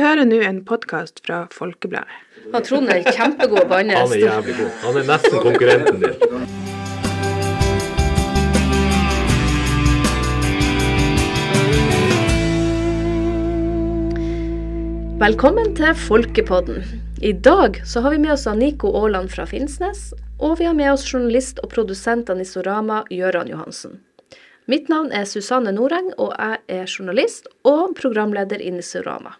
hører nå en podkast fra Folkebladet. Han Trond er kjempegod Han er jævlig god. Han er nesten konkurrenten din. Velkommen til Folkepodden. I dag så har vi med oss Nico Aaland fra Finnsnes, og vi har med oss journalist og produsent av Nisorama, Gøran Johansen. Mitt navn er Susanne Noreng, og jeg er journalist og programleder i Nisorama.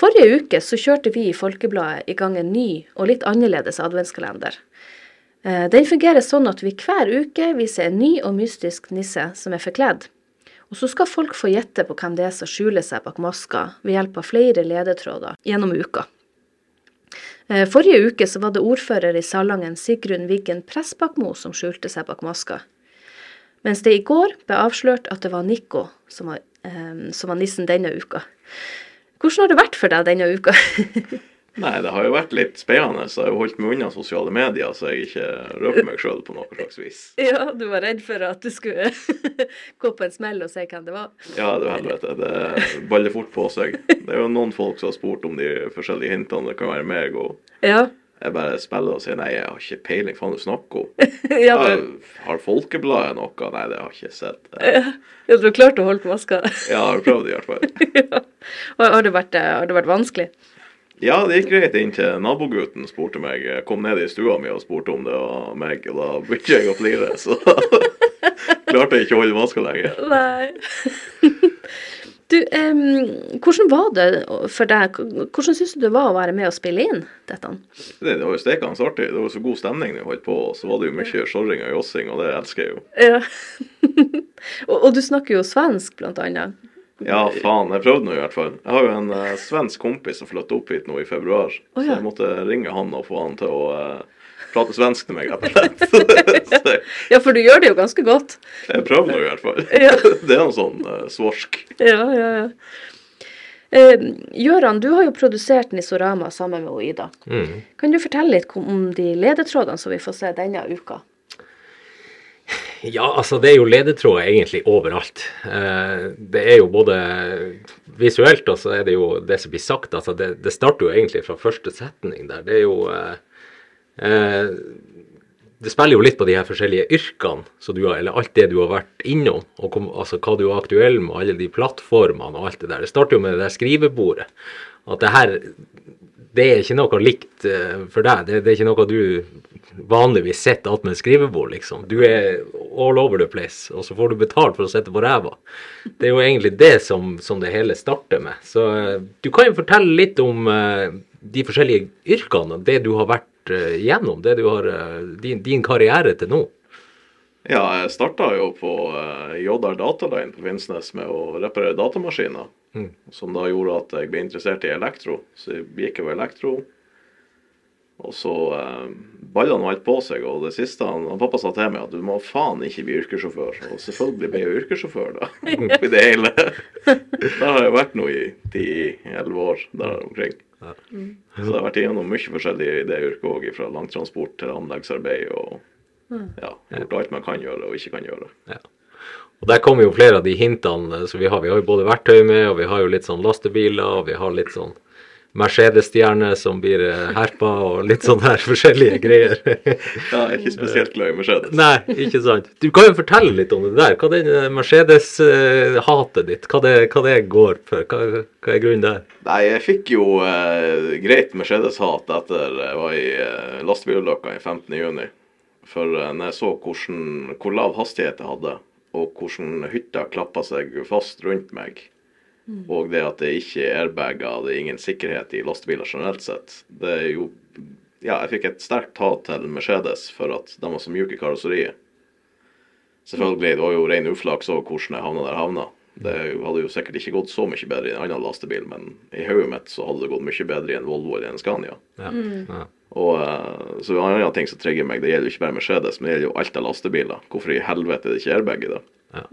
Forrige uke så kjørte vi i Folkebladet i gang en ny og litt annerledes adventskalender. Eh, Den fungerer sånn at vi hver uke viser en ny og mystisk nisse som er forkledd. Og så skal folk få gjette på hvem det er som skjuler seg bak maska ved hjelp av flere ledetråder gjennom uka. Eh, Forrige uke så var det ordfører i Salangen Sigrun Wiggen Pressbakmo som skjulte seg bak maska. Mens det i går ble avslørt at det var Nico som var, eh, som var nissen denne uka. Hvordan har det vært for deg denne uka? Nei, det har jo vært litt spennende. Så jeg har jo holdt meg unna sosiale medier, så jeg ikke røper meg sjøl på noe slags vis. ja, du var redd for at du skulle gå på en smell og si hvem det var? Ja, du helvete. Det baller fort på seg. Det er jo noen folk som har spurt om de forskjellige hintene. Det kan være meg, og Ja. Jeg bare spiller og sier nei, jeg har ikke peiling. Faen, du snakker om. ja, men... har Folkebladet noe? Nei, det har jeg ikke sett. Jeg ja, du har klart å holde på maska? jeg har prøvd i hvert fall. ja. Og Har det, vært, eh, har det vært vanskelig? Ja, det gikk greit inntil nabogutten spurte meg. Kom ned i stua mi og spurte om det var meg, og da begynte jeg å flire. Så klarte jeg ikke å holde maska lenger. Nei. Du, em, hvordan var det for deg? Hvordan syns du det var å være med og spille inn dette? Det, det var jo stekende artig. Det var så god stemning når vi holdt på. Så var det jo mye sjorring og jossing, og det elsker jeg jo. Ja. og, og du snakker jo svensk, blant annet. Ja, faen. Jeg prøvde nå i hvert fall. Jeg har jo en eh, svensk kompis som flytta opp hit nå i februar. Å, Så jeg måtte ringe han og få han til å eh, prate svensk til meg, rett og slett. Ja, for du gjør det jo ganske godt. jeg prøver nå i hvert fall. Ja. det er noe sånn uh, svorsk. Ja, ja, ja. Eh, Gøran, du har jo produsert Nisorama sammen med Ida. Mm. Kan du fortelle litt om de ledetrådene som vi får se denne uka? Ja, altså det er jo ledetråder egentlig overalt. Eh, det er jo både visuelt, og så er det jo det som blir sagt. Altså det, det starter jo egentlig fra første setning der. Det er jo eh, Det spiller jo litt på de her forskjellige yrkene, du eller alt det du har vært innom. Og kom, altså hva du er aktuell med, alle de plattformene og alt det der. Det starter jo med det der skrivebordet. At det her det er ikke noe likt eh, for deg. Det, det er ikke noe du vanligvis sitter attmed et skrivebord, liksom. Du er all over the place, og så får du betalt for å sitte på ræva. Det er jo egentlig det som, som det hele starter med. Så eh, du kan jo fortelle litt om de forskjellige yrkene, det du har vært eh, gjennom, det du har, eh, din, din karriere til nå. Ja, jeg starta jo på uh, JR Dataline på Finnsnes med å reparere datamaskiner. Mm. Som da gjorde at jeg ble interessert i elektro. Så jeg gikk over elektro. Og så eh, balla han alt på seg, og det siste han, han pappa sa til meg, at du må faen ikke bli yrkessjåfør. Og selvfølgelig ble jeg yrkessjåfør, da. I det hele. der har jeg vært nå i 10-11 år der omkring. Så jeg har vært igjennom mye forskjellig i det yrket òg, fra langtransport til anleggsarbeid og ja, gjort alt man kan gjøre og ikke kan gjøre. Og der kommer jo flere av de hintene som vi har. Vi har jo både verktøy med, og vi har jo litt sånn lastebiler, og vi har litt sånn Mercedes-stjerne som blir eh, herpa, og litt sånn her forskjellige greier. Ja, jeg er ikke spesielt glad i Mercedes. Nei, ikke sant. Du kan jo fortelle litt om det der. Hva det eh, Mercedes-hatet ditt, hva det, hva det går for? Hva, hva er grunnen der? Nei, jeg fikk jo eh, greit Mercedes-hat etter jeg var i eh, lastebilulykka i 15. juni. For eh, når jeg så hvordan, hvor lav hastighet jeg hadde, og hvordan hytta klappa seg fast rundt meg, og det at det ikke er airbager, det er ingen sikkerhet i lastebiler generelt sett, det er jo Ja, jeg fikk et sterkt hat til Mercedes for at de var så mjuke i karosseriet. Selvfølgelig, det var jo ren uflaks òg hvordan jeg havna der jeg havna. Det hadde jo sikkert ikke gått så mye bedre i en annen lastebil, men i hodet mitt så hadde det gått mye bedre i en Volvo eller en Scania. Ja. Mm. Og eh, så en annen ting som trigger meg, det gjelder jo ikke bare Mercedes, men det gjelder jo alt av lastebiler. Hvorfor i helvete er det ikke airbag i det? Ja.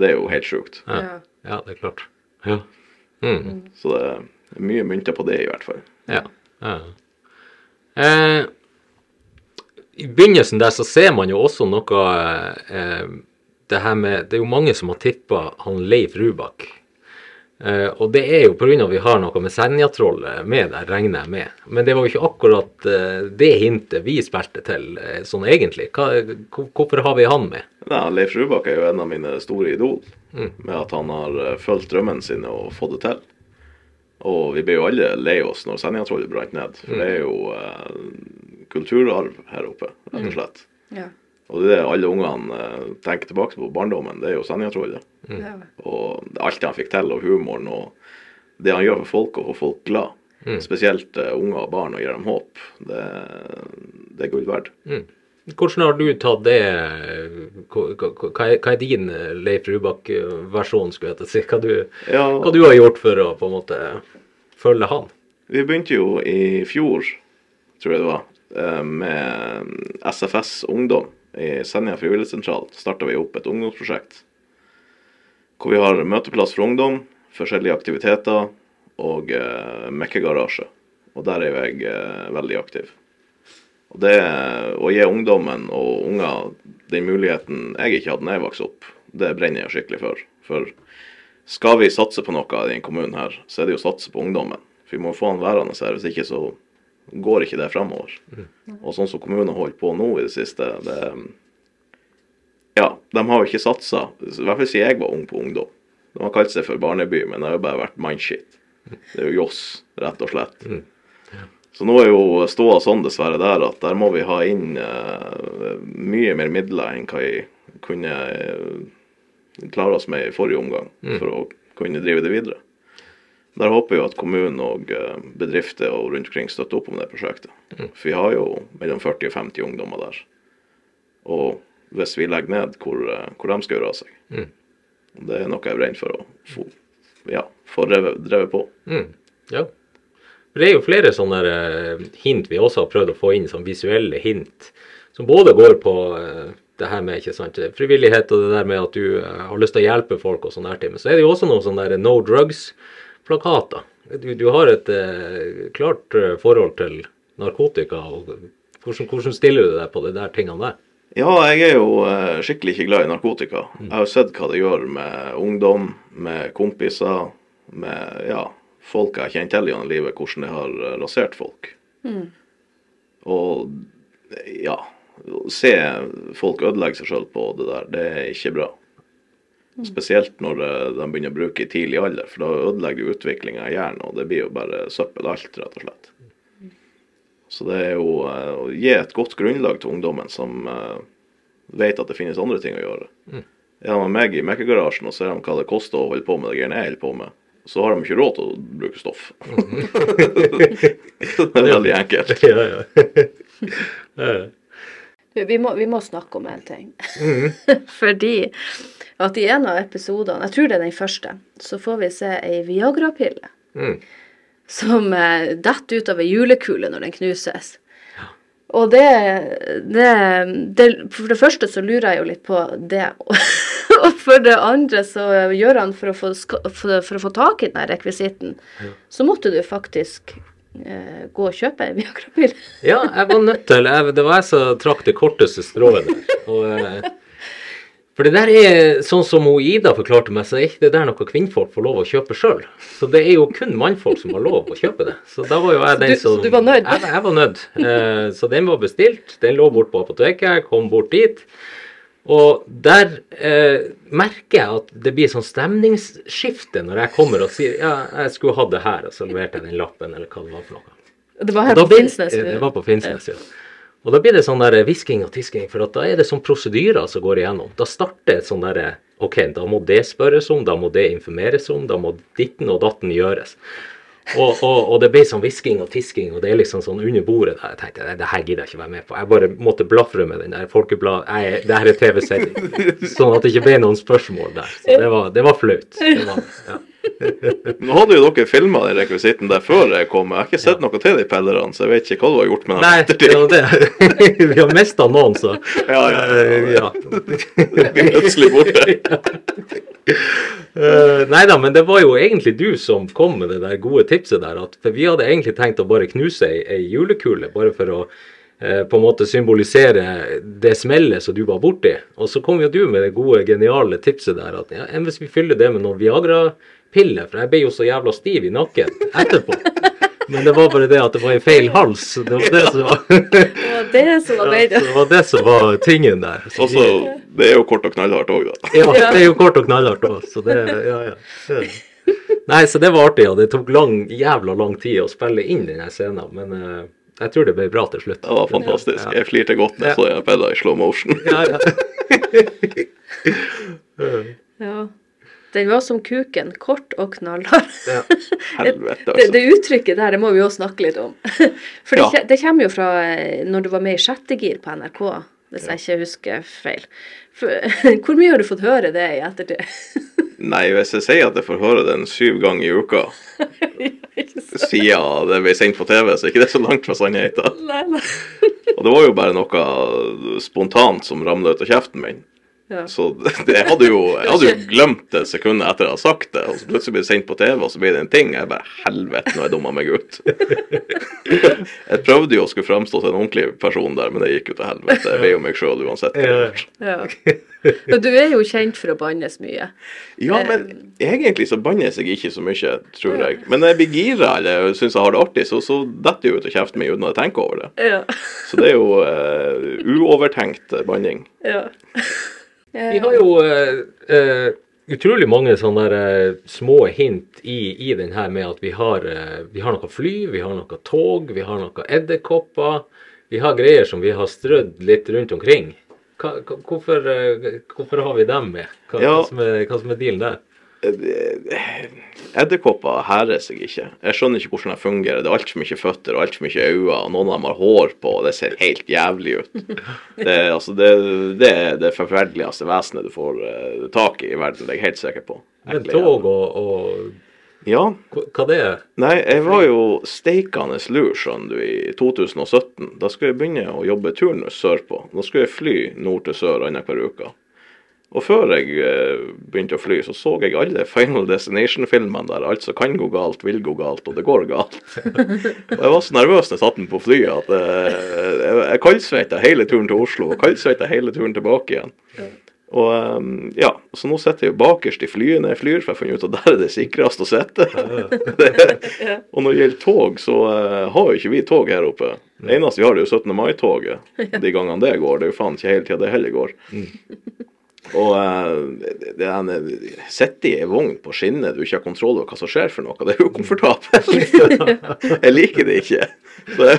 Det er jo helt sjukt. Ja. ja, det er klart. Ja. Mm. Så det er mye mynter på det, i hvert fall. Ja. ja. Eh, I begynnelsen der så ser man jo også noe eh, det her med Det er jo mange som har tippa han Leif Rubak. Eh, og det er jo pga. vi har noe med Senjatrollet med der, regner jeg med. Men det var jo ikke akkurat uh, det hintet vi spilte til uh, sånn egentlig. Hva, hvorfor har vi han med? Ja, Leif Rubak er jo en av mine store idol, med at han har fulgt drømmene sine og fått det til. Og vi ble jo alle lei oss når Senjatrollet brant ned, for det er jo kulturarv her oppe, rett og slett. Ja. Og det er det alle ungene eh, tenker tilbake på barndommen, det er jo Senjatrollet. Ja. Og alt han fikk til, og humoren, og det han gjør for folk, og for folk glad. Spesielt uh, unger og barn, og gir dem håp. Det, det er gull verdt. Hvordan har du tatt det Hva, hva, hva er- din eh, Leif Rubak-versjon, skulle jeg si? Hva du, Ja, hva du har gjort for å på en måte følge han? Vi begynte jo i fjor, tror jeg det var, eh, med SFS Ungdom i Senja frivilligsentral Starta vi opp et ungdomsprosjekt hvor vi har møteplass for ungdom, forskjellige aktiviteter og eh, mekkegarasje. Og der er jeg eh, veldig aktiv. Og det å gi ungdommen og unger den muligheten jeg ikke hadde da jeg vokste opp, det brenner jeg skikkelig for. For skal vi satse på noe i denne kommunen her, så er det jo å satse på ungdommen. For vi må få han værende her, hvis ikke så går ikke det fremover. Og sånn som kommunen holder på nå i det siste, det Ja, de har jo ikke satsa. I hvert fall siden jeg var ung på ungdom. De har kalt seg for barneby, men det har jo bare vært mannskitt. Det er jo joss, rett og slett. Så nå er jo ståa sånn dessverre der at der må vi ha inn uh, mye mer midler enn hva vi kunne uh, klare oss med i forrige omgang, for å kunne drive det videre. Der håper jeg at kommunen og eh, bedrifter og rundt omkring støtter opp om det prosjektet. For vi har jo mellom 40 og 50 ungdommer der. Og hvis vi legger ned hvor, eh, hvor de skal gjøre av seg. Det er noe jeg brenner for å få, ja, få drevet, på. Mm. Ja. Det er jo flere sånne eh, hint vi også har prøvd å få inn, sånn visuelle hint, som både går på det her med ikke sant, frivillighet og det der med at du har lyst til å hjelpe folk og sånne her ting. Men så er det jo også noen sånne der no drugs-plakater. Du, du har et eh, klart eh, forhold til narkotika. og hvordan, hvordan stiller du deg på de der tingene der? Ja, jeg er jo eh, skikkelig ikke glad i narkotika. Jeg har jo sett hva det gjør med ungdom, med kompiser, med ja, folk jeg har kjent til gjennom livet, hvordan det har eh, rasert folk. Og ja, å se folk ødelegge seg sjøl på det der, det er ikke bra. Spesielt når eh, de begynner å bruke i tidlig alder, for da ødelegger det utviklinga i hjernen, og det blir jo bare søppel alt, rett og slett. Så det er jo eh, å gi et godt grunnlag til ungdommen som eh, vet at det finnes andre ting å gjøre. Er de med meg i mekkegarasjen og ser de hva det koster å holde på med det greiene jeg holder på med, så har de ikke råd til å bruke stoff. det er veldig enkelt. ja, ja. Vi må, vi må snakke om en ting. Fordi at i en av episodene, jeg tror det er den første, så får vi se ei Viagra-pille Mm. som eh, detter ut av ei julekule når den knuses. Og det, det, det For det første så lurer jeg jo litt på det. Og for det andre så gjør han for å få, for, for å få tak i den rekvisitten, ja. så måtte du faktisk eh, gå og kjøpe en Viagra-pille. Ja, jeg var nødt til Det var jeg som trakk det korteste strået der. Og, eh, for det der er, sånn som hun Ida forklarte meg, så er ikke det der noe kvinnfolk får lov å kjøpe sjøl. Så det er jo kun mannfolk som har lov å kjøpe det. Så da var jo jeg den som så du var nødt? Jeg, jeg var nødt. Eh, så den var bestilt. Den lå bort på apoteket. Jeg kom bort dit. Og der eh, merker jeg at det blir sånn stemningsskifte når jeg kommer og sier ja, jeg skulle hatt det her, og så leverte jeg den lappen, eller hva det var for noe. Det var her da på Finnsnes. Det var på Finnsnes, ja. Og da blir det sånn der hvisking og tisking, for at da er det sånn prosedyrer som går igjennom. Da starter et sånn derre OK, da må det spørres om, da må det informeres om, da må ditten og datten gjøres. Og, og, og det ble sånn hvisking og tisking, og det er liksom sånn under bordet der. Jeg tenkte det, det her gidder jeg ikke være med på. Jeg bare måtte blafre med den der folkeblad... Det her er TV-sending. Sånn at det ikke ble noen spørsmål der. Så det var, det var flaut. Det var, ja. Nå hadde jo dere filma den rekvisitten der før jeg kom. Jeg har ikke sett noe til de pellerne, så jeg vet ikke hva du har gjort med dem Nei, i det det. Vi har mista noen, så Ja, ja, ja, ja. Eh, ja. Blir plutselig borte. Uh, nei da, men det var jo egentlig du som kom med det der gode tipset der. At, for vi hadde egentlig tenkt å bare knuse ei, ei julekule, bare for å eh, på en måte symbolisere det smellet som du var borti. Og så kom jo du med det gode, geniale tipset der at ja, hvis vi fyller det med noen pille, for jeg ble jo så jævla stiv i nakken etterpå. Men det var bare det at det var i feil hals. Det var det som var, Det var det som var ja, det, var det som var tingen der. Så Altså, det er jo kort og knallhardt òg, da. Ja, det er jo kort og knallhardt òg, så det ja, ja. Det- Nei, så det var artig, og det tok lang, jævla lang tid å spille inn denne scenen, men uh, jeg tror det ble bra til slutt. Det var fantastisk. Ja. Jeg flirte godt da jeg så jeg Pella i slow motion. Ja, ja. Ja. Den var som kuken, kort og knallhard. Ja. Helvete, Det, altså. det uttrykket der, det må vi jo snakke litt om. For det, Ja. det kommer jo fra eh, når du var med i Sjette gir på NRK, hvis jeg ikke husker feil. For, hvor mye har du fått høre det i ettertid? Nei, hvis jeg sier at jeg får høre den syv ganger i uka siden det ble sendt på TV, så er ikke det så langt fra sannheten. Og det var jo bare noe spontant som ramla ut av kjeften min. Ja. Så det, jeg, hadde jo, jeg hadde jo glemt det sekundet etter jeg hadde sagt det. Og så plutselig blir det sendt på TV, og så blir det en ting. Jeg bare Helvete, nå har jeg dumma meg ut. Jeg prøvde jo å skulle framstå som en ordentlig person der, men det gikk jo til helvete. Jeg ble jo meg sjøl uansett. Ja. Og du er jo kjent for å bannes mye. Ja, men egentlig så bannes jeg ikke så mye, tror jeg. Men når jeg blir gira eller syns jeg har det artig, så, så detter det jo ut av kjeften min uten å tenke over det. Så det er jo uh, uovertenkt banning. ja. Vi har jo uh, utrolig mange sånne der, eh, små hint i, i den her med at vi har, vi har noe fly, vi har noe tog, vi har noe edderkopper. Vi har greier som vi har strødd litt rundt omkring. Hva, hvorfor, hvorfor har vi dem med? Hva, Ja. hva, som, er, hva som er dealen der? Edderkopper hærer seg ikke. Jeg skjønner ikke hvordan de fungerer. Det er altfor mye føtter og altfor mye øyne, og noen av dem har hår på, og det ser helt jævlig ut. Det, altså, det, det er det forferdeligste vesenet du får uh, tak i i verden, det er jeg helt sikker på. Men tog og, og Ja. hva det er? Nei, jeg var jo steikende lur, skjønner du, i 2017. Da skulle jeg begynne å jobbe turnus sørpå. Da skulle jeg fly nord til sør annenhver uke. Og før jeg eh, begynte å fly, så så jeg alle Final Destination-filmene der alt som kan gå galt, vil gå galt, og det går galt. og jeg var så nervøs når jeg satt den på flyet at eh, jeg, jeg hele turen til Oslo, og kaldsveita hele turen tilbake igjen. Og eh, ja, så nå sitter jeg jo bakerst i flyet når jeg flyr, for jeg har funnet ut at der er det sikrest å sitte. Og når det gjelder tog, så eh, har jo ikke vi tog her oppe. Det eneste vi har, er jo 17. mai-toget. De gangene det går. Det er jo faen ikke hele tida det heller går. Og eh, det, det er Sitte i ei vogn på skinner du ikke har kontroll over hva som skjer for noe, det er jo komfortabelt. jeg liker det ikke. Så jeg,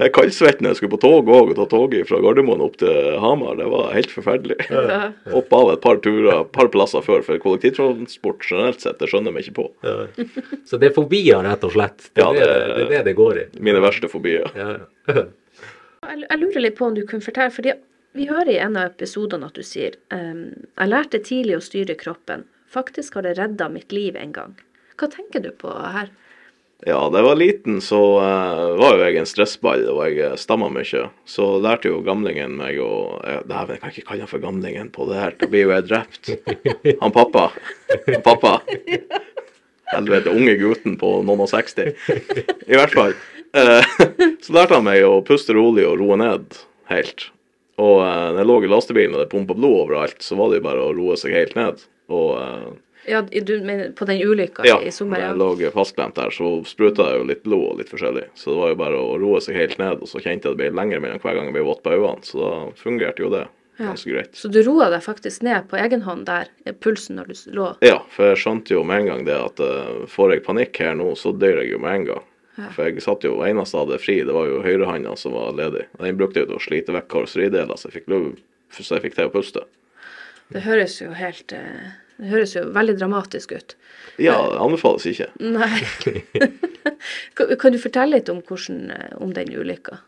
jeg kaldsvett når jeg skulle på tog òg, og ta toget fra Gardermoen opp til Hamar. Det var helt forferdelig. Ja. Hoppe av et par turer, et par plasser før, for kollektivtransport generelt sett, det skjønner jeg meg ikke på. Ja. Så det er fobier, rett og slett. Det er, Ja, det, det- det, er det det går i. Mine verste fobier. Ja. Jeg, jeg lurer litt på om du kunne fortelle, fordi vi hører i en av episodene at du sier ehm, Jeg lærte tidlig å styre kroppen. Faktisk har det redda mitt liv en gang. Hva tenker du på her? Ja, da jeg var liten, så uh, var jo jeg en stressball, og jeg stamma mye. Så lærte jo gamlingen meg å eh, Dæven, jeg kan ikke kalle han for gamlingen på det her, da blir jo jeg drept. Han pappa. Han pappa. Helvete, unge gutten på noen og 60. I hvert fall. Uh, så lærte han meg å puste rolig og roe ned helt. Og uh, når jeg lå i lastebilen og det pumpa blod overalt, så var det jo bare å roe seg helt ned. Og uh, Ja, du mener på den ulykka ja, i sommer? Ja, når jeg lå fastklemt der, så spruta jeg jo litt blod og litt forskjellig. Så det var jo bare å roe seg helt ned, og så kjente jeg det ble lenger mellom hver gang jeg ble våt på øynene. Så da fungerte jo det Ja. ganske greit. Så du roa deg faktisk ned på egen hånd der, pulsen når du lå? Ja, for jeg skjønte jo med en gang det at uh, får jeg panikk her nå, så dør jeg jo med en gang. Ja. For jeg satt jo eneste jeg hadde fri, det var jo høyrehånda som var ledig. Den brukte jeg til å slite vekk karosserideler, så jeg fikk lov så jeg fikk til å puste. Det høres jo helt eh, Det høres jo veldig dramatisk ut. Ja, det anbefales ikke. Nei. kan kan du fortelle litt om, hvordan, eh, om den ulykka?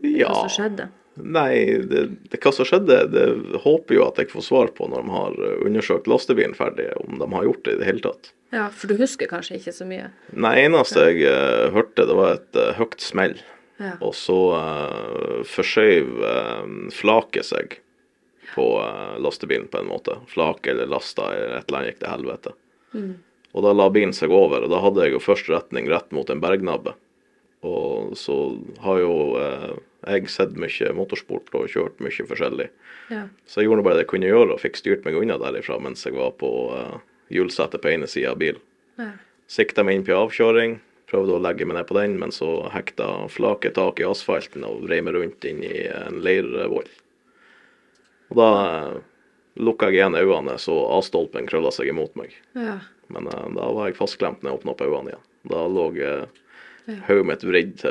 Ja. Hva som skjedde? Nei, det, det, hva som skjedde, det håper jo at jeg får svar på når de har eh, undersøkt lastebilen ferdig, om de har gjort det i det hele tatt. Ja, for du husker kanskje ikke så mye? Nei, eneste jeg uh, hørte, det var et uh, høyt smell. Ja. Og så uh, forskjøv uh, flaket seg på uh, lastebilen på en måte. Flak eller lasta eller et eller annet gikk til helvete. Mm. Og da la bilen seg over, og da hadde jeg jo først retning rett mot en bergnabbe. Og så har jo uh, jeg sett mye motorsport og kjørt mye forskjellig. Ja. Så jeg gjorde bare det jeg kunne gjøre, og fikk styrt meg unna derifra mens jeg var på eh, hjulsettet på ene sida av bilen. Ja. Sikta meg inn på avkjøring, prøvde å legge meg ned på den, men så hekta flaket tak i asfalten og vrei meg rundt inn i en leirvoll. Og da eh, lukka jeg igjen øynene, så A-stolpen krølla seg imot meg. Ja. Men eh, da var jeg fastklemt når jeg åpna opp øynene igjen. Da lå eh, hodet mitt vridd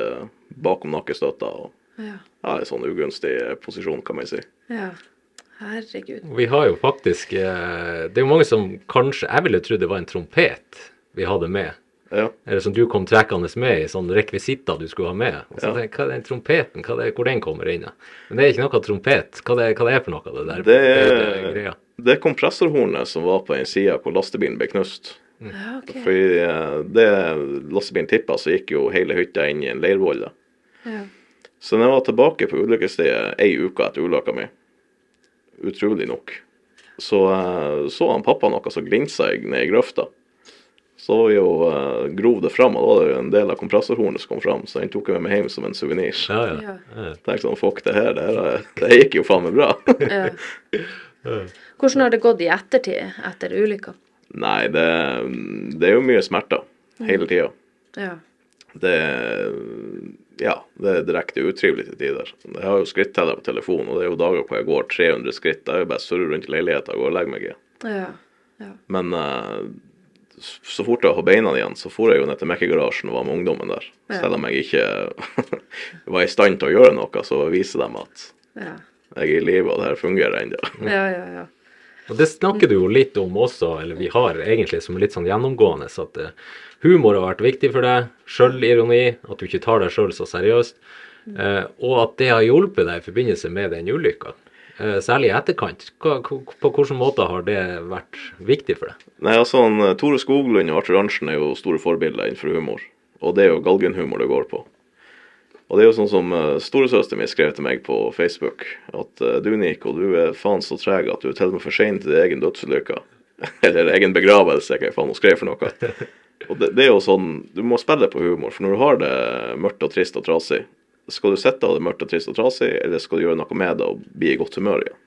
bakom nakkestøtta og Ja. ja, i sånn ugunstig posisjon, kan man si. ja. Herregud. Vi har jo faktisk eh, Det er jo mange som kanskje Jeg ville trodd det var en trompet vi hadde med. Ja. Eller som du kom trekkende med i sånne rekvisitter du skulle ha med. Og så Ja. tenkte Hva er den trompeten? Hva er hvor den kommer inn? Men det er ikke noe trompet. Hva det, hva det er for noe? Det der Det det er- det er kompressorhornet som var på den sida hvor lastebilen ble knust. Ja, okay. Fordi eh, det lastebilen tippa, så gikk jo hele hytta inn i en leirvoll. Ja. Så når jeg var tilbake på ulykkesstedet ei uke etter ulykka mi, utrolig nok, så eh, så han pappa noe som glinsa ned i grøfta. Så vi jo uh, grov det fram, og da var det jo en del av kompressorhornet som kom fram, så den tok jeg med meg hjem som en suvenir. Ja, ja. Ja. ja. Tenkte sånn, fuck det her, det, her, det gikk jo faen meg bra. Ja. Hvordan har det gått i ettertid, etter ulykka? Nei, det, det er jo mye smerter hele tida. Ja. Det Ja, det er direkte utrivelig til tider. Jeg har jo skritteller på telefonen, og det er jo dager hvor jeg går 300 skritt. Jeg er jo bare surrer rundt i leiligheten og går og legger meg igjen. Ja. ja. Men uh, så fort jeg har beina igjen, så for jeg jo ned til Mekkegarasjen og var med ungdommen der. Ja. Selv om jeg ikke var i stand til å gjøre noe, så viser dem at Ja. jeg er i live og det her fungerer ennå. Ja, ja, ja. Og det snakker du jo litt om også, eller vi har egentlig som litt sånn gjennomgående, så at eh, humor har vært viktig for deg, sjølironi, at du ikke tar deg sjøl så seriøst, eh, og at det har hjulpet deg i forbindelse med den ulykka. Eh, særlig i etterkant. Hva, på hvilken måte har det vært viktig for deg? Nei, altså han, Tore Skoglund og Arthur Arntzen er jo store forbilder innenfor humor. Og det er jo galgenhumor det går på. Og det er jo sånn som uh, storesøsteren min skrev til meg på Facebook, at uh, du Nico, du er faen så treg at du er til og med for sein til din egen dødsulykke. Eller egen begravelse, hva faen hun skrev for noe. Og det, det er jo sånn, du må spille på humor, for når du har det mørkt og trist og trasig, skal du sitte av det mørkt og trist og trasig, eller skal du gjøre noe med det og bli i godt humør igjen?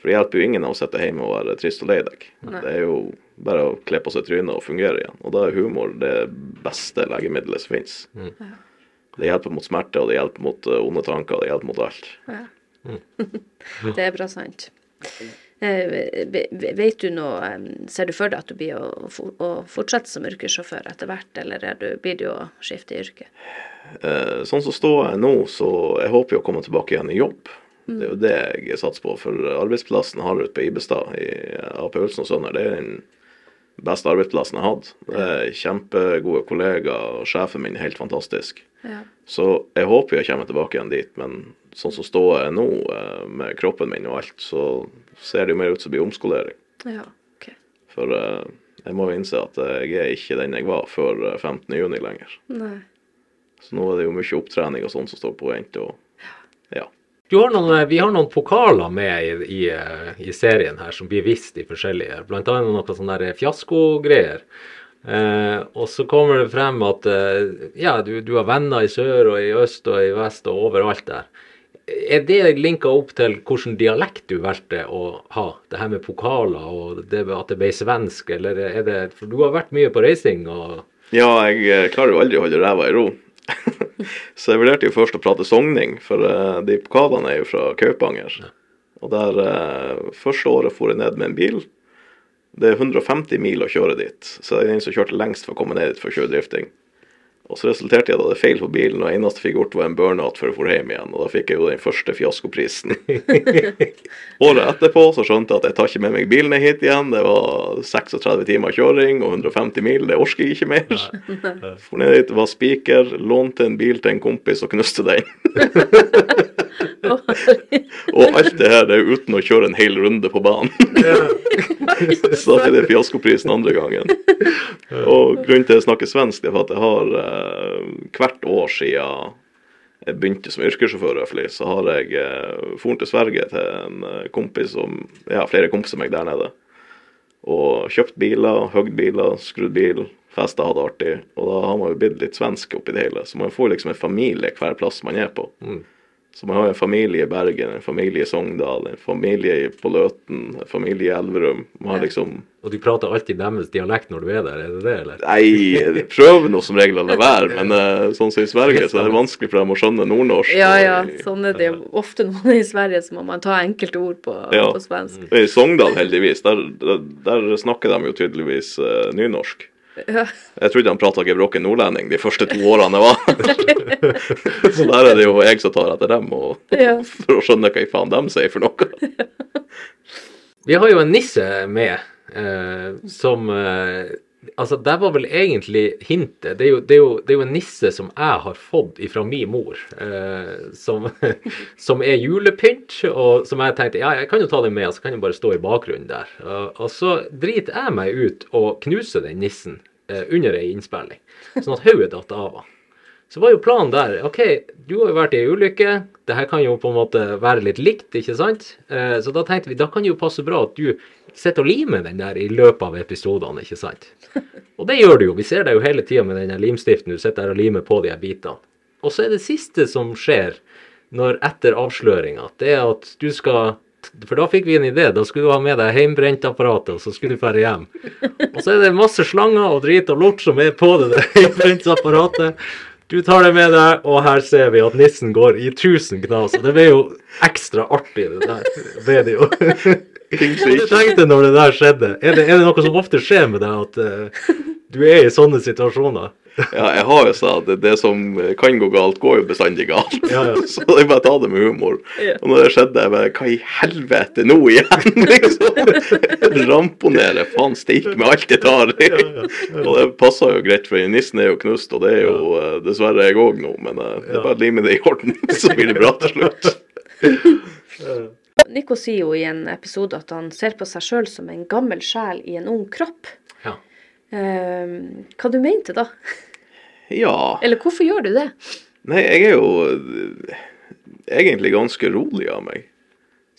For det hjelper jo ingen av å sitte hjemme og være trist og lei deg. Det er jo bare å kle på seg trynet og fungere igjen. Og da er humor det beste legemiddelet som finnes. Det hjelper mot smerte, og det hjelper mot eh, onde tanker, og det hjelper mot alt. Det er bra sant. Eh, ve- ve- Vet du noe, ser du for deg at du blir å, å fortsette som yrkessjåfør etter hvert, eller er du, blir du å skifte yrke? Eh, sånn som står jeg nå, så jeg håper jo å komme tilbake igjen i jobb. Det er jo det jeg satser på, for arbeidsplassen har ute på Ibestad i AP Ulsen og Sønner, det er den beste arbeidsplassen jeg. Det er kjempegode kollegaer, og sjefen min er helt fantastisk. Ja. Så jeg håper jeg kommer tilbake igjen dit, men sånn som står jeg nå, eh, med kroppen min og alt, så ser det jo mer ut som det blir omskolering. Ja, ok. For eh, jeg må jo innse at jeg er ikke den jeg var før eh, 15. juni lenger. Nei. Så nå er det jo mye opptrening og sånn som står på vent. og ja. Du har noen, eh, vi har noen pokaler med i, i, eh, i serien her som blir vist i forskjellige, blant annet noen sånne fiaskogreier. Eh, og så kommer det frem at eh, ja, du, du har venner i sør og i øst og i vest og overalt der. Er det linka opp til hvilken dialekt du valgte å ha? Det her med pokaler og det, at det ble svensk, eller er det For du har vært mye på reising og ja, jeg eh, klarer jo aldri å holde ræva i ro. så jeg vurderte jo først å prate sogning, for uh, de pokalene er jo fra Kaupanger. Og der uh, første året for jeg ned med en bil. Det er 150 mil å kjøre dit, så jeg er den som kjørte lengst for å komme ned dit for å kjøre drifting. Og så resulterte i at jeg hadde feil på bilen, og det eneste jeg fikk gjort, var en burnout før jeg for hjem igjen. Og da fikk jeg jo den første fiaskoprisen. Året etterpå så skjønte jeg at jeg tar ikke med meg bilen hit igjen. Det var 36 timer kjøring og 150 mil, det orker jeg ikke mer. For ned dit var spiker, lånte en bil til en kompis og knuste den. og alt det her det er uten å kjøre en hel runde på banen. så da ble det fiaskoprisen andre gangen. Og grunnen til at jeg snakker svensk, er for at jeg har eh, hvert år siden jeg begynte som yrkessjåfør, så har jeg eh, foren til Sverige til en eh, kompis som Ja, flere kompiser av meg der nede. Og kjøpt biler, høgd biler, skrudd bil, festa, hadde artig. Og da har man jo blitt litt svensk oppi det hele. Så man får liksom en familie hver plass man er på. Mm. Så man har en familie i Bergen, en familie i Sogndal, en familie i- på Løten, en familie i Elverum. Man har liksom Og du prater alltid deres dialekt når du er der, er det det, eller? Nei, de prøver nå som regel å la være, men uh, sånn som i Sverige så er det vanskelig for dem å skjønne nordnorsk. Ja, ja. Sånn er det jo. Ofte når man er i Sverige, så må man ta enkelte ord på, Ja. på svensk. I Sogndal, heldigvis, der, der, der snakker de jo tydeligvis uh, nynorsk. Ja. Jeg trodde han prata gebrokken nordlending de første to årene jeg var Så der er det jo jeg som tar etter dem, og, Ja. for å skjønne hva i faen de sier for noe. Vi har jo en nisse med, eh, som eh, Altså, det var vel egentlig hintet. Det er, jo, det, er jo, det er jo en nisse som jeg har fått ifra min mor, eh, som, som er julepynt, og som jeg tenkte ja, jeg kan jo ta den med, og så kan jeg bare stå i bakgrunnen der. Og, og så driter jeg meg ut og knuser den nissen eh, under ei innspilling, sånn at hodet datt av han. Så var jo planen der OK, du har jo vært i ei ulykke. Det her kan jo på en måte være litt likt, ikke sant? Eh, Så da tenkte vi da kan det jo passe bra at du sitter og limer den der i løpet av episodene, ikke sant? Og det gjør du jo. Vi ser deg jo hele tida med den limstiften. Du sitter der og limer på de her bitene. Og så er det siste som skjer når etter avsløringa, det er at du skal For da fikk vi en idé. Da skulle du ha med deg hjemmebrentapparatet, og så skulle du dra hjem. Og så er det masse slanger og drit og lort som er på det der hjemmebrentapparatet. Du tar det med deg, og her ser vi at nissen går i tusen knas. Og det ble jo ekstra artig, det der. Ble det jo. Hva Og tenkte når det der skjedde, er det, er det noe som ofte skjer med deg, at uh, du er i sånne situasjoner? Ja, jeg har jo sagt at det som kan gå galt, går jo bestandig galt. Ja, ja. Så det er bare å ta det med humor. Og når det skjedde, jeg bare Hva i helvete nå igjen? liksom. Ramponere faen steike med alt jeg tar. og det passer jo greit, for nissen er jo knust, og det er jo eh, dessverre jeg òg nå. Men eh, det er bare å lime det i orden, så blir det bra til slutt. Nico sier jo i en episode at han ser på seg sjøl som en gammel sjel i en ung kropp. Ja. Eh, hva du mente da? Ja. Eller hvorfor gjør du det? Nei, jeg er jo eh, egentlig ganske rolig av meg.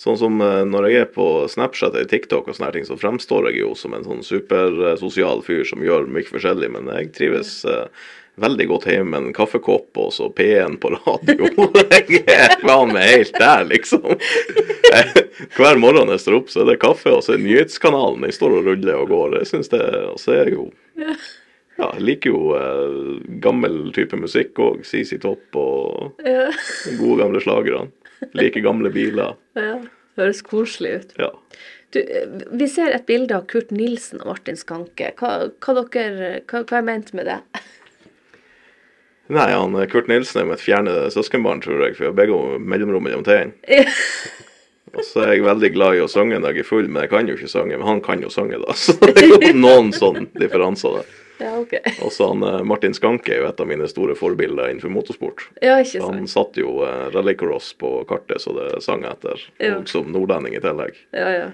Sånn som eh, når jeg er på Snapchat eller TikTok og sånne ting, så fremstår jeg jo som en sånn supersosial fyr som gjør mye forskjellig, men jeg trives eh, veldig godt hjemme med en kaffekopp og så P1 på radio. jeg er faen meg helt der, liksom. Hver morgen jeg står opp, så er det kaffe, og så er nyhetskanalen. Jeg står og ruller og går. Jeg synes det, Og så er jeg jo ja, jeg liker jo eh, gammel type musikk òg. CC Topp og de gode gamle slagerne. Liker gamle biler. ja. Høres koselig ut. Ja. Du, vi ser et bilde av Kurt Nilsen og Martin Skanke. Hva, hva, dere, hva, hva er ment med det? Nei, han eh, Kurt Nilsen er mitt fjerne søskenbarn, tror jeg, for vi har begge mellomrom mellom tennene. Og så er jeg veldig glad i å synge når jeg er full, men jeg kan jo ikke synge. Men han kan jo synge, da. Så det er jo noen sånne differanser der. Ja, ok. Og så han eh, Martin Skanke er jo et av mine store forbilder innenfor motorsport. Ja, ikke Han satte satt jo uh, rallycross på kartet, så det sang jeg etter. Ja. Og som nordlending i tillegg. Ja, ja.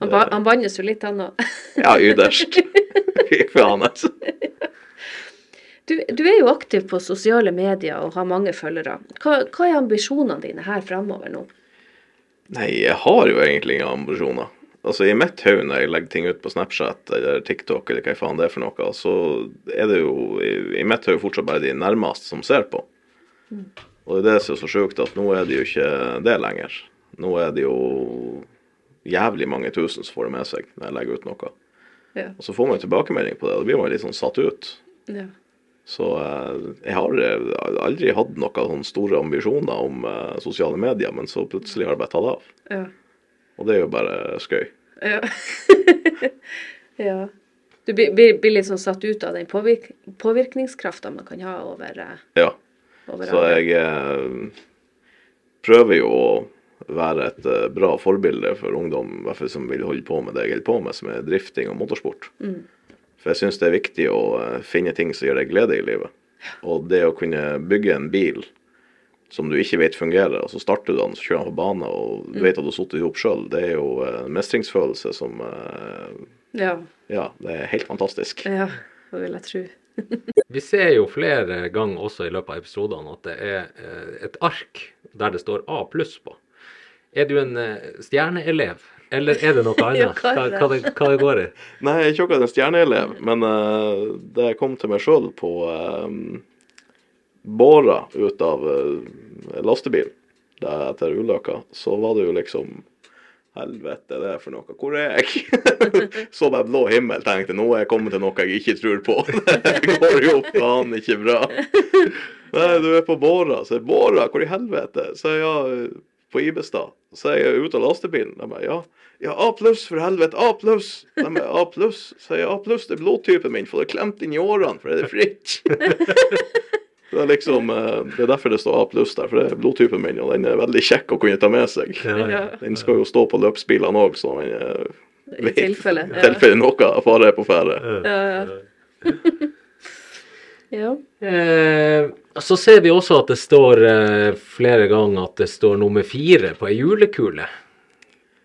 Han, ba, han bannes jo litt, han òg. Ja, yderst. Fy faen, altså. Du, du er jo aktiv på sosiale medier og har mange følgere. Hva, hva er ambisjonene dine her framover nå? Nei, jeg har jo egentlig ingen ambisjoner. Altså, I mitt hode når jeg legger ting ut på Snapchat eller TikTok, eller hva faen det er for noe, så er det jo i, mitt hode fortsatt bare de nærmeste som ser på. Og det er det som er så sjukt, at nå er det jo ikke det lenger. Nå er det jo jævlig mange tusen som får det med seg når jeg legger ut noe. Ja. Og så får man jo tilbakemelding på det, og da blir man litt sånn satt ut. Ja. Så eh, jeg har eh, aldri hatt noen sånne store ambisjoner om eh, sosiale medier, men så plutselig har det bare tatt av. Ja. Og det er jo bare skøy. Ja. ja. Du blir, blir, litt sånn satt ut av den påvirk, påvirkningskrafta man kan ha over, Ja. over Så jeg eh, prøver jo å være et bra forbilde for ungdom som vil holde på med det jeg holder på med, som er drifting og motorsport. For jeg syns det er viktig å eh, finne ting som gir deg glede i livet. Og det å kunne bygge en bil som du ikke vet fungerer, og så starter du den, så kjører den på bane, og du vet at du har sittet i hop sjøl, det er jo eh, en mestringsfølelse som eh, Ja. Ja, det er helt fantastisk. ja. Det vil jeg tro. Vi ser jo flere ganger også i løpet av episodene at det er eh, et ark der det står A pluss på. Er du en eh, stjerneelev, eller er det noe annet? hva hva, det? hva, det, går i? Nei, jeg er ikke akkurat en stjerneelev, men uh, jeg kom til meg sjøl på um, båra ut av uh, lastebilen der etter ulykka, så var det jo liksom Helvete, det er for noe. Hvor er jeg? så bare blå himmel, tenkte nå er jeg kommet til noe jeg ikke tror på. det går jo faen ikke bra. Nei, du er på Båra. Så er Båra, hvor i helvete? Så er jeg på Ibestad. Så er jeg ute av lastebilen. Jeg bare, ja. Ja, A pluss, for helvete. A pluss. De er A pluss. Så er jeg A pluss, det er blodtypen min, for det er klemt inn i årene, for det er fritt. Det er liksom, eh, det er derfor det står A pluss der, for det er blodtypen min, og den er veldig kjekk å kunne ta med seg. Den skal jo stå på løpsbilene òg, så den vet I tilfelle. ja. tilfelle noe fare er på ferde. Ja, ja. ja. Eh, så ser vi også at det står eh, flere ganger at det står nummer fire på ei julekule.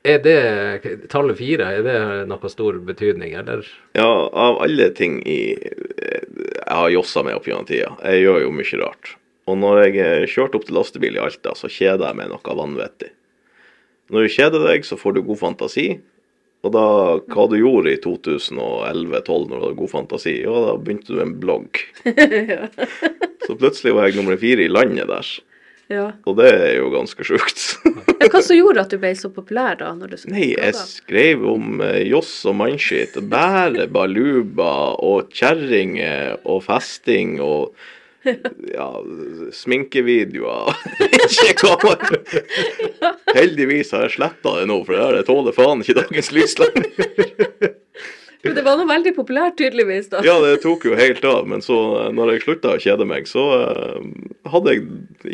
Er det tallet fire, er det noe stor betydning, eller? Ja, av alle ting i Jeg har jossa med opp gjennom tida. Jeg gjør jo mye rart. Og når jeg kjørte opp til lastebil i Alta, så kjeder jeg meg noe vanvittig. Når du kjeder deg, så får du god fantasi. Og da, hva du gjorde i 2011-2012 når du hadde god fantasi, ja, da begynte du en blogg. Så plutselig var jeg nummer fire i landet der. Ja. Og det er jo ganske sjukt. Ja, Hva som gjorde at du ble så populær da? Nei, jeg skrev om eh, joss og mannskitt. Bære baluba og kjerringer og festing og ja, sminkevideoer. Ikke hva. Heldigvis har jeg sletta det nå, for det tåler faen ikke dagens lys lenger. Men det var noe veldig populært, tydeligvis. da. Ja, det tok jo helt av, men så eh, når jeg slutta å kjede meg, så eh, hadde jeg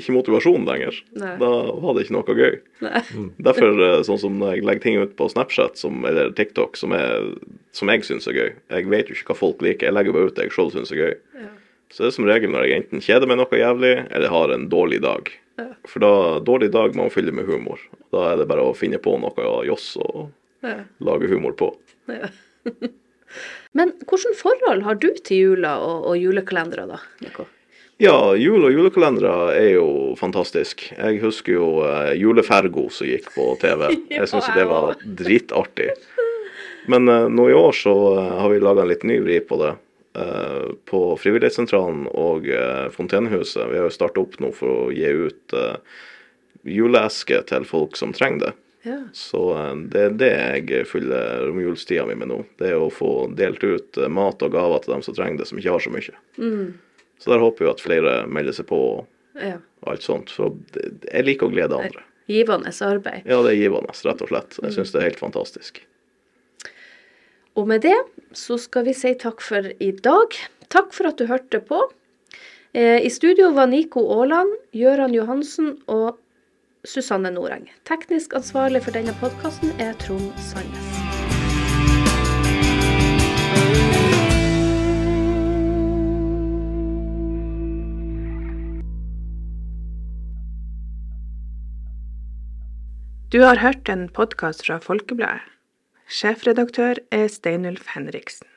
ikke motivasjon lenger. Nei. Da var det ikke noe gøy. Nei. Derfor, eh, sånn som når jeg legger ting ut på Snapchat som, eller TikTok som, er, som jeg syns er gøy Jeg vet jo ikke hva folk liker, jeg legger bare ut det jeg sjøl syns er gøy. Ja. Så det er som regel når jeg enten kjeder meg noe jævlig, eller har en dårlig dag. Ja. For da, dårlig dag må man fylle med humor. Da er det bare å finne på noe joss og Ja. lage humor på. Ja. Men hvilket forhold har du til jula og, og julekalendere, da? Nico? Ja, jul og julekalendere er jo fantastisk. Jeg husker jo uh, Julefergo som gikk på TV. Jeg syns det var dritartig. Men uh, nå i år så uh, har vi laga en litt ny vri på det. på Frivillighetssentralen og Fontenehuset. Vi har jo starta opp nå for å gi ut juleeske til folk som trenger det. Ja. Så eh, det er det jeg fyller romjulstida mi med nå. Det er å få delt ut eh, mat og gaver til dem som trenger det, som ikke har så mye. Så der håper vi at flere melder seg på og ja. alt sånt. For jeg liker å glede andre. Givende arbeid. Ja, det er givende, rett og slett. Jeg syns det er helt fantastisk. Og med det så skal vi si takk for i dag. Takk for at du hørte på. Eh, I studio var Nico Aaland, Gøran Johansen og Susanne Noreng. Teknisk ansvarlig for denne podkasten er Trond Sandnes. Du har hørt en podkast fra Folkebladet. Sjefredaktør er Steinulf Henriksen.